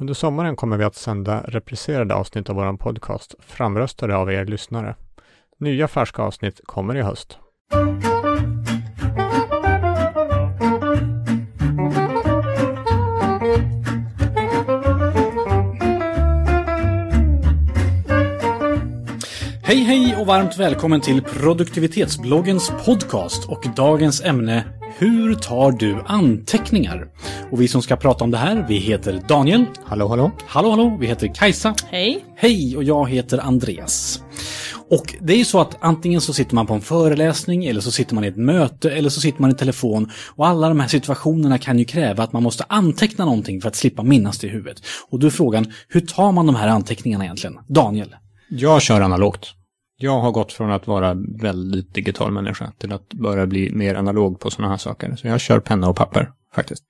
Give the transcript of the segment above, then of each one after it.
Under sommaren kommer vi att sända repriserade avsnitt av vår podcast framröstade av er lyssnare. Nya färska avsnitt kommer i höst. Hej hej och varmt välkommen till produktivitetsbloggens podcast och dagens ämne Hur tar du anteckningar? Och vi som ska prata om det här, vi heter Daniel. Hallå, hallå. Hallå hallå, vi heter Kajsa. Hej. Hej och jag heter Andreas. Och det är ju så att antingen så sitter man på en föreläsning eller så sitter man i ett möte eller så sitter man i telefon. Och alla de här situationerna kan ju kräva att man måste anteckna någonting för att slippa minnas det i huvudet. Och då är frågan, hur tar man de här anteckningarna egentligen? Daniel? Jag kör analogt. Jag har gått från att vara väldigt digital människa till att börja bli mer analog på sådana här saker. Så jag kör penna och papper faktiskt.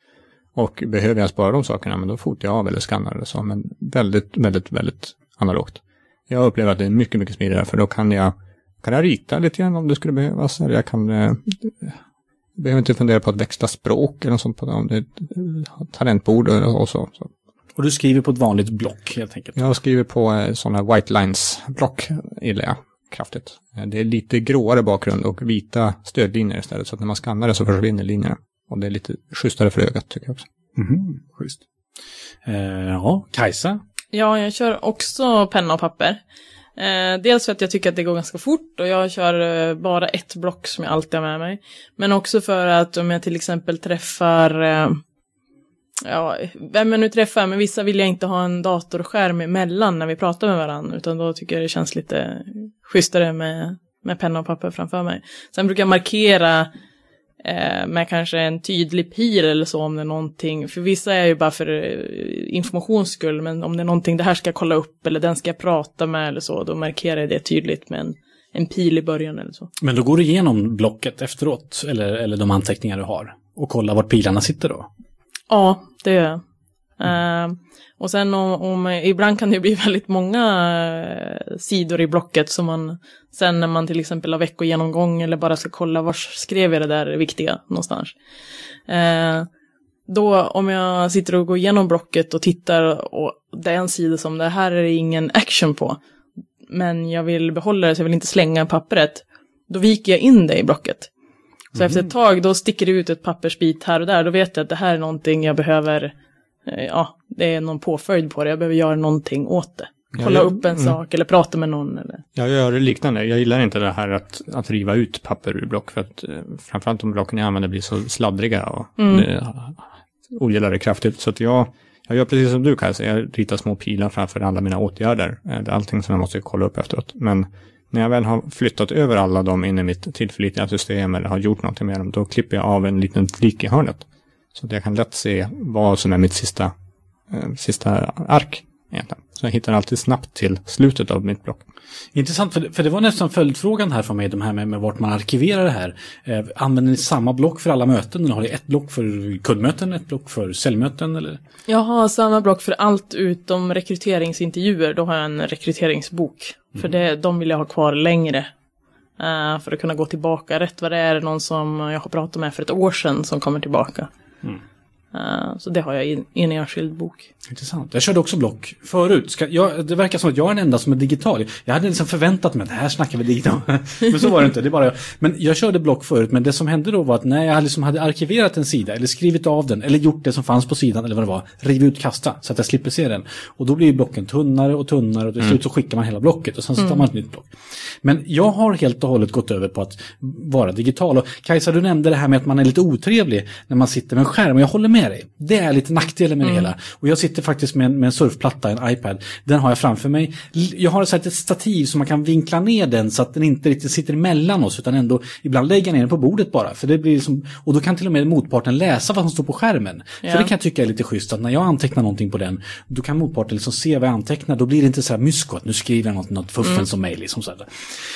Och behöver jag spara de sakerna, men då fotar jag av eller skannar eller så. Men väldigt, väldigt, väldigt analogt. Jag upplever att det är mycket, mycket smidigare för då kan jag, kan jag rita lite grann om det skulle behövas. Eller jag kan, eh, behöver inte fundera på att växla språk eller något sånt. Om det är ett talentbord och så. så. Och du skriver på ett vanligt block helt enkelt? Jag skriver på eh, sådana white lines-block, gillar jag kraftigt. Eh, Det är lite gråare bakgrund och vita stödlinjer istället. Så att när man skannar det så försvinner linjerna. Och det är lite schysstare för ögat tycker jag också. Mhm, schysst. Eh, ja, Kajsa? Ja, jag kör också penna och papper. Eh, dels för att jag tycker att det går ganska fort och jag kör eh, bara ett block som jag alltid har med mig. Men också för att om jag till exempel träffar, eh, ja, vem jag nu träffar, men vissa vill jag inte ha en datorskärm emellan när vi pratar med varandra, utan då tycker jag det känns lite schysstare med, med penna och papper framför mig. Sen brukar jag markera eh, med kanske en tydlig pil eller så om det är någonting, för vissa är ju bara för eh, informations skull, men om det är någonting det här ska jag kolla upp eller den ska jag prata med eller så, då markerar jag det tydligt med en, en pil i början eller så. Men då går du igenom blocket efteråt, eller, eller de anteckningar du har, och kollar vart pilarna sitter då? Ja, det gör jag. Eh, och sen om, om, ibland kan det bli väldigt många eh, sidor i blocket som man sen när man till exempel har veckogenomgång eller bara ska kolla var skrev jag det där viktiga någonstans. Uh, då om jag sitter och går igenom blocket och tittar och det är en sida som det här är det ingen action på, men jag vill behålla det så jag vill inte slänga pappret, då viker jag in det i blocket. Så efter ett tag då sticker det ut ett pappersbit här och där, då vet jag att det här är någonting jag behöver, eh, ja, det är någon påföljd på det, jag behöver göra någonting åt det. Kolla jag- upp en mm. sak eller prata med någon eller. Jag gör liknande. Jag gillar inte det här att, att riva ut papper ur block. För att eh, framförallt de blocken jag använder blir så sladdriga. Och det, ogillar det kraftigt. Så att jag, jag gör precis som du Kajsa. Jag ritar små pilar framför alla mina åtgärder. Eh, Det är allting som jag måste kolla upp efteråt. Men när jag väl har flyttat över alla dem in i mitt tillförlitliga system eller har gjort någonting med dem, då klipper jag av en liten flik i hörnet. Så att jag kan lätt se vad som är mitt sista, eh, sista ark. Egentligen. Så jag hittar alltid snabbt till slutet av mitt block. Intressant, för det, för det var nästan följdfrågan här från mig, de här med, med vart man arkiverar det här. Eh, använder ni samma block för alla möten? Eller har ni ett block för kundmöten, ett block för säljmöten? Eller? Jag har samma block för allt utom rekryteringsintervjuer, då har jag en rekryteringsbok. För det, de vill jag ha kvar längre. eh, för att kunna gå tillbaka. Rätt vad det är, någon som jag har pratat med för ett år sedan som kommer tillbaka. Eh, så det har jag i, en enskild bok. Intressant. Jag körde också block förut. Ska, jag, det verkar som att jag är den enda som är digital. Jag hade liksom förväntat mig att här snackar vi digital. men så var det inte. Det är bara jag. Men jag körde block förut. Men det som hände då var att när jag liksom hade arkiverat en sida eller skrivit av den eller gjort det som fanns på sidan eller vad det var. Riv ut, kasta så att jag slipper se den. Och då blir blocken tunnare och tunnare och till slut så skickar man hela blocket och sen så tar man ett nytt block. Men jag har helt och hållet gått över på att vara digital. Och Kajsa, du nämnde det här med att man är lite otrevlig när man sitter med en skärm. Och jag håller med dig. Det är lite nackdelen med det hela. Och jag sitter faktiskt med en, med en surfplatta, en iPad. Den har jag framför mig. Jag har ett stativ så man kan vinkla ner den så att den inte riktigt sitter emellan oss. Utan ändå ibland lägga ner den på bordet bara. För det blir som, och då kan till och med motparten läsa vad som står på skärmen. Ja. För det kan jag tycka är lite schysst. Att när jag antecknar någonting på den. Då kan motparten liksom se vad jag antecknar. Då blir det inte så här mysko att nu skriver jag något, något fuffens som mejl. Liksom så här.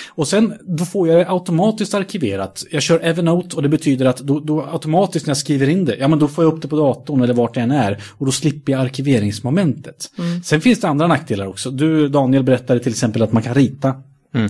Och sen då får jag det automatiskt arkiverat. Jag kör Evernote och det betyder att då, då automatiskt när jag skriver in det, ja men då får jag upp det på datorn eller vart det än är. Och då slipper jag arkiveringsmomentet. Sen finns det andra nackdelar också. Du Daniel berättade till exempel att man kan rita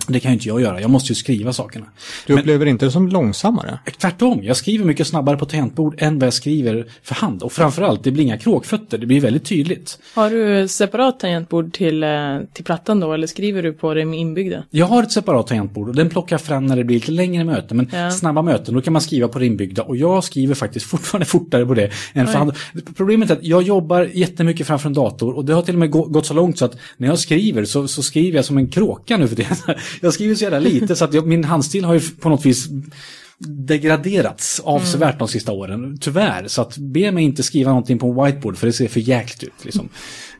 Det kan ju inte jag göra, jag måste ju skriva sakerna. Du upplever inte det som långsammare? Tvärtom, jag skriver mycket snabbare på tangentbord än vad jag skriver för hand. Och framförallt, det blir inga kråkfötter, det blir väldigt tydligt. Har du separat tangentbord till, eh, till plattan då, eller skriver du på det med inbyggda? Jag har ett separat tangentbord och den plockar jag fram när det blir lite längre möten. Men Ja. snabba möten, då kan man skriva på det inbyggda. Och jag skriver faktiskt fortfarande fortare på det än för hand. Problemet är att jag jobbar jättemycket framför en dator och det har till och med gå- gått så långt så att när jag skriver så, så skriver jag som en kråka nu för det. Jag skriver så jävla lite så att jag, min handstil har ju på något vis degraderats avsevärt de sista åren. Tyvärr, så att be mig inte skriva någonting på en whiteboard för det ser för jäkligt ut. Liksom.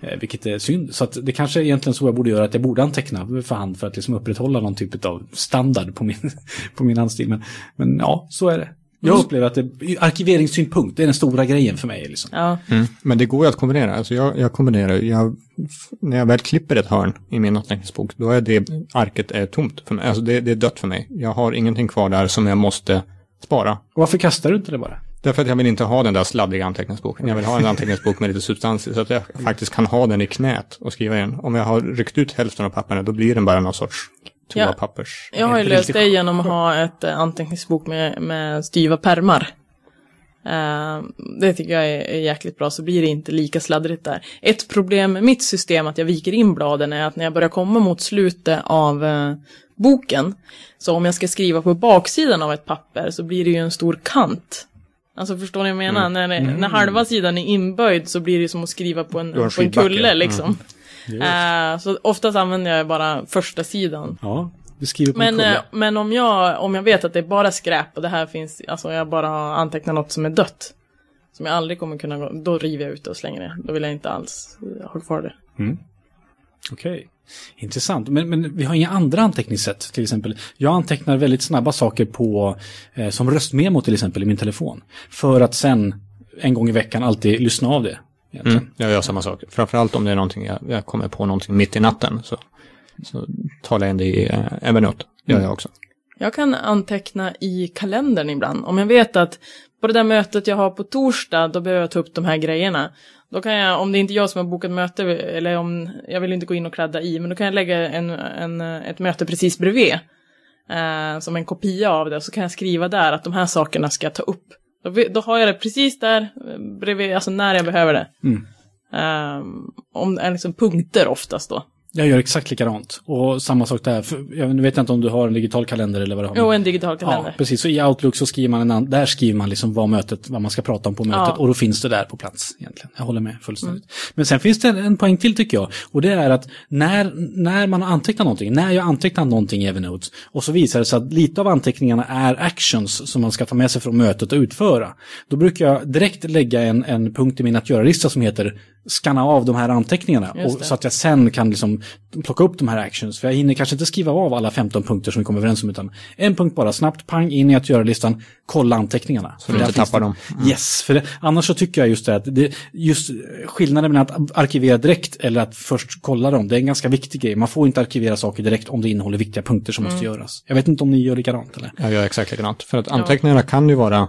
Eh, vilket är synd. Så att det kanske är egentligen så jag borde göra, att jag borde anteckna för hand för att liksom upprätthålla någon typ av standard på min, på min handstil. Men, men ja, så är det. Jag upplever att det, arkiveringssynpunkt, det är den stora grejen för mig. Liksom. Ja, Mm. Men det går ju att kombinera. Alltså jag, jag kombinerar, jag, när jag väl klipper ett hörn i min anteckningsbok, då är det arket är tomt för mig. Alltså det, det är dött för mig. Jag har ingenting kvar där som jag måste spara. Och varför kastar du inte det bara? Därför att jag vill inte ha den där sladdriga anteckningsboken. Jag vill ha en anteckningsbok med lite substans i, så att jag faktiskt kan ha den i knät och skriva in. Om jag har ryckt ut hälften av papperna, då blir den bara någon sorts Ja. toapappers. jag har ju löst det genom att ha ett eh, anteckningsbok med, med styva pärmar. Eh, det tycker jag är, är jäkligt bra, så blir det inte lika sladdrigt där. Ett problem med mitt system att jag viker in bladen är att när jag börjar komma mot slutet av eh, boken, så om jag ska skriva på baksidan av ett papper så blir det ju en stor kant. Alltså förstår ni vad jag menar? När, det- när halva sidan är inböjd så blir det som att skriva på en, på en kulle liksom. Just. Eh, så oftast använder jag bara första sidan. Ja, du skriver på Men, en eh, men om, jag, om jag vet att det är bara skräp och det här finns, alltså jag bara har antecknat något som är dött. Som jag aldrig kommer kunna gå, då river jag ut det och slänger det. Då vill jag inte alls eh, ha kvar det. Okej. Intressant. Men, men vi har inga andra anteckningssätt till exempel. Jag antecknar väldigt snabba saker på, eh, som röstmemo till exempel i min telefon. För att sen en gång i veckan alltid lyssna av det. Mm, jag gör samma sak. Framförallt om det är någonting, jag, jag kommer på någonting mitt i natten. Så, så talar jag in det i eh, Evernote. Gör jag också. Jag kan anteckna i kalendern ibland. Om jag vet att på det där mötet jag har på torsdag, då behöver jag ta upp de här grejerna. Då kan jag, om det är inte jag som har bokat möte, eller om, jag vill inte gå in och kladda i, men då kan jag lägga en, en, ett möte precis bredvid. Eh, som en kopia av det, så kan jag skriva där att de här sakerna ska jag ta upp. Då, då har jag det precis där, eh, bredvid, alltså när jag behöver det. Mm. Eh, om det är liksom punkter oftast då. Jag gör exakt likadant. Och samma sak där. För, jag vet inte om du har en digital kalender eller vad du har. Jo, en digital kalender. Ja, precis. Så i Outlook så skriver man en annan, där skriver man liksom vad mötet, vad man ska prata om på mötet Ja. och då finns det där på plats egentligen. Jag håller med fullständigt. Men sen finns det en, en poäng till tycker jag och det är att när, när man har antecknat någonting, när jag antecknar någonting i Evernote och så visar det sig att lite av anteckningarna är actions som man ska ta med sig från mötet och utföra. Då brukar jag direkt lägga en, en punkt i min att göra-lista som heter scanna av de här anteckningarna och, det. så att jag sen kan liksom plocka upp de här actions. För jag hinner kanske inte skriva av alla 15 punkter som vi kommer överens om utan en punkt bara, snabbt pang in i att göra-listan, kolla anteckningarna. Så du inte tappar dem. Yes, för det, annars så tycker jag just det att det, just skillnaden mellan att arkivera direkt eller att först kolla dem, det är en ganska viktig grej. Man får inte arkivera saker direkt om det innehåller viktiga punkter som måste göras. Jag vet inte om ni gör likadant eller? Jag gör exakt likadant. För att anteckningarna kan ju vara,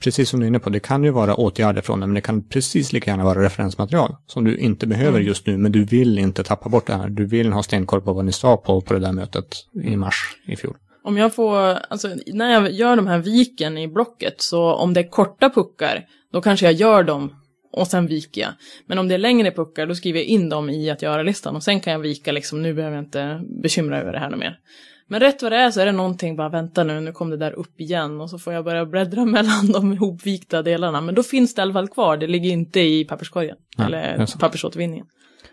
precis som du är inne på, det kan ju vara åtgärder från det, men det kan precis lika gärna vara referensmaterial som du inte behöver just nu, men du vill inte tappa bort det här. Du vill ha stenkoll på vad ni sa på, på det där mötet i mars i fjol. Om jag får, alltså när jag gör de här viken i blocket, så om det är korta puckar, då kanske jag gör dem och sen viker jag. Men om det är längre puckar, då skriver jag in dem i att göra-listan och sen kan jag vika liksom, nu behöver jag inte bekymra över det här något mer. Men rätt vad det är så är det någonting, bara vänta nu, nu kom det där upp igen och så får jag börja bläddra mellan de ihopvikta delarna. Men då finns det i alla fall kvar, det ligger inte i papperskorgen, Nej, eller pappersåtervinningen.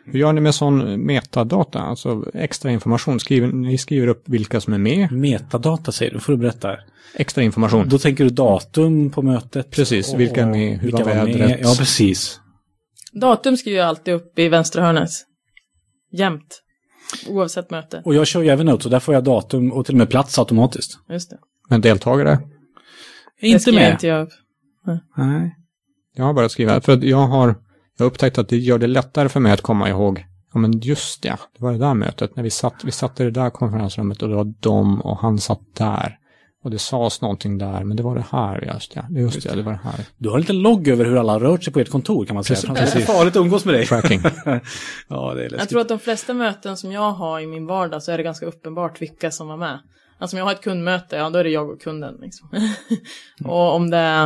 Hur gör ni med sån metadata, alltså extra information? Skriver, ni skriver upp vilka som är med, Metadata säger du, får du berätta. extra information. Då tänker du datum på mötet. Precis, vilka är med, hur vilka var vädret? Ja, precis. Datum skriver jag alltid upp i vänstra hörnet. Jämt. Oavsett möte. Och jag kör ju Evernote, så där får jag datum och till och med plats automatiskt. Just det. Men deltagare? det Inte med. inte jag. Nej. Jag har börjat skriva, för jag har, jag har upptäckt att det gör det lättare för mig att komma ihåg, ja men just det, det var det där mötet, när vi satt, vi satt i det där konferensrummet och det var de och han satt där. Och det sades någonting där, men det var det här, just ja. Just det, det var det här. Du har en liten logg över hur alla har rört sig på ert kontor kan man säga. Precis. Det är farligt att umgås med dig. Tracking. ja, det är läskigt. Jag tror att de flesta möten som jag har i min vardag så är det ganska uppenbart vilka som var med. Alltså om jag har ett kundmöte, ja då är det jag och kunden. Liksom. och om det är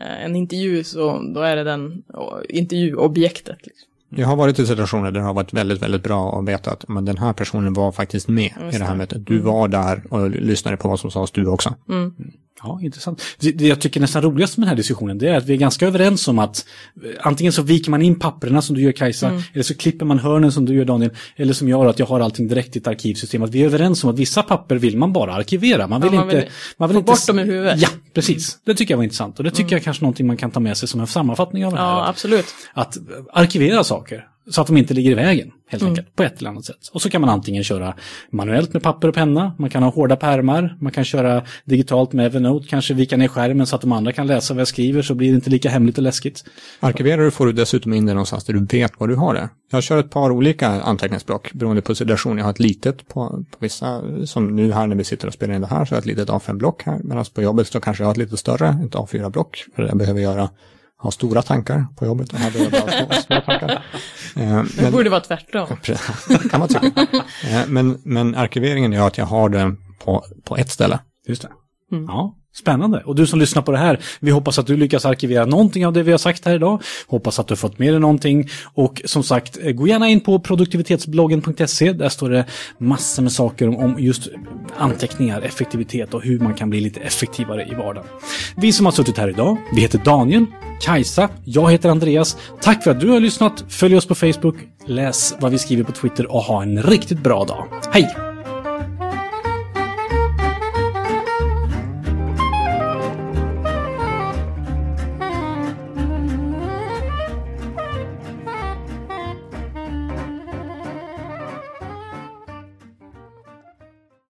eh, en intervju så då är det den och, intervjuobjektet. Liksom. Jag har varit i situationer där det har varit väldigt, väldigt bra att veta att men den här personen var faktiskt med Just i det här mötet. Du var där och lyssnade på vad som sades du också. Mm. Ja, intressant. Det det jag tycker nästan roligast med den här diskussionen det är att vi är ganska överens om att eh, antingen så viker man in papperna som du gör Kajsa, Mm. eller så klipper man hörnen som du gör Daniel, eller som jag gör att jag har allting direkt i ett arkivsystem. Att vi är överens om att vissa papper vill man bara arkivera. Man vill Ja, man inte... vill man vill få inte bort dem ur huvudet. Ja, precis. Det tycker jag var intressant. Och det tycker jag kanske någonting man kan ta med sig som en sammanfattning av det här. Ja, absolut. att arkivera saker så att de inte ligger i vägen helt Mm. enkelt på ett eller annat sätt. Och så kan man antingen köra manuellt med papper och penna, man kan ha hårda pärmar, man kan köra digitalt med Evernote, kanske vika ner skärmen så att de andra kan läsa vad jag skriver så blir det inte lika hemligt och läskigt. Arkiverar du får du dessutom in det någonstans där du vet vad du har det. Jag kör ett par olika anteckningsblock beroende på situation. Jag har ett litet på, på vissa, som nu här när vi sitter och spelar in det här, så har jag ett litet A5-block här. Medan på jobbet så kanske jag har ett lite större, ett A4-block. För jag behöver göra, ha stora tankar på jobbet. Och bara små, små tankar. Eh, Det men- borde vara tvärtom. kan man tycka. Eh, men, men arkiveringen gör att jag har det på, på ett ställe. Just det. Ja, spännande. Och du som lyssnar på det här, vi hoppas att du lyckas arkivera någonting av det vi har sagt här idag. Hoppas att du har fått med dig någonting. Och som sagt, eh, gå gärna in på produktivitetsbloggen.se. Där står det massor med saker om just anteckningar, effektivitet och hur man kan bli lite effektivare i vardagen. Vi som har suttit här idag, vi heter Daniel, Kajsa, jag heter Andreas. Tack för att du har lyssnat. Följ oss på Facebook, läs vad vi skriver på Twitter och ha en riktigt bra dag. Hej!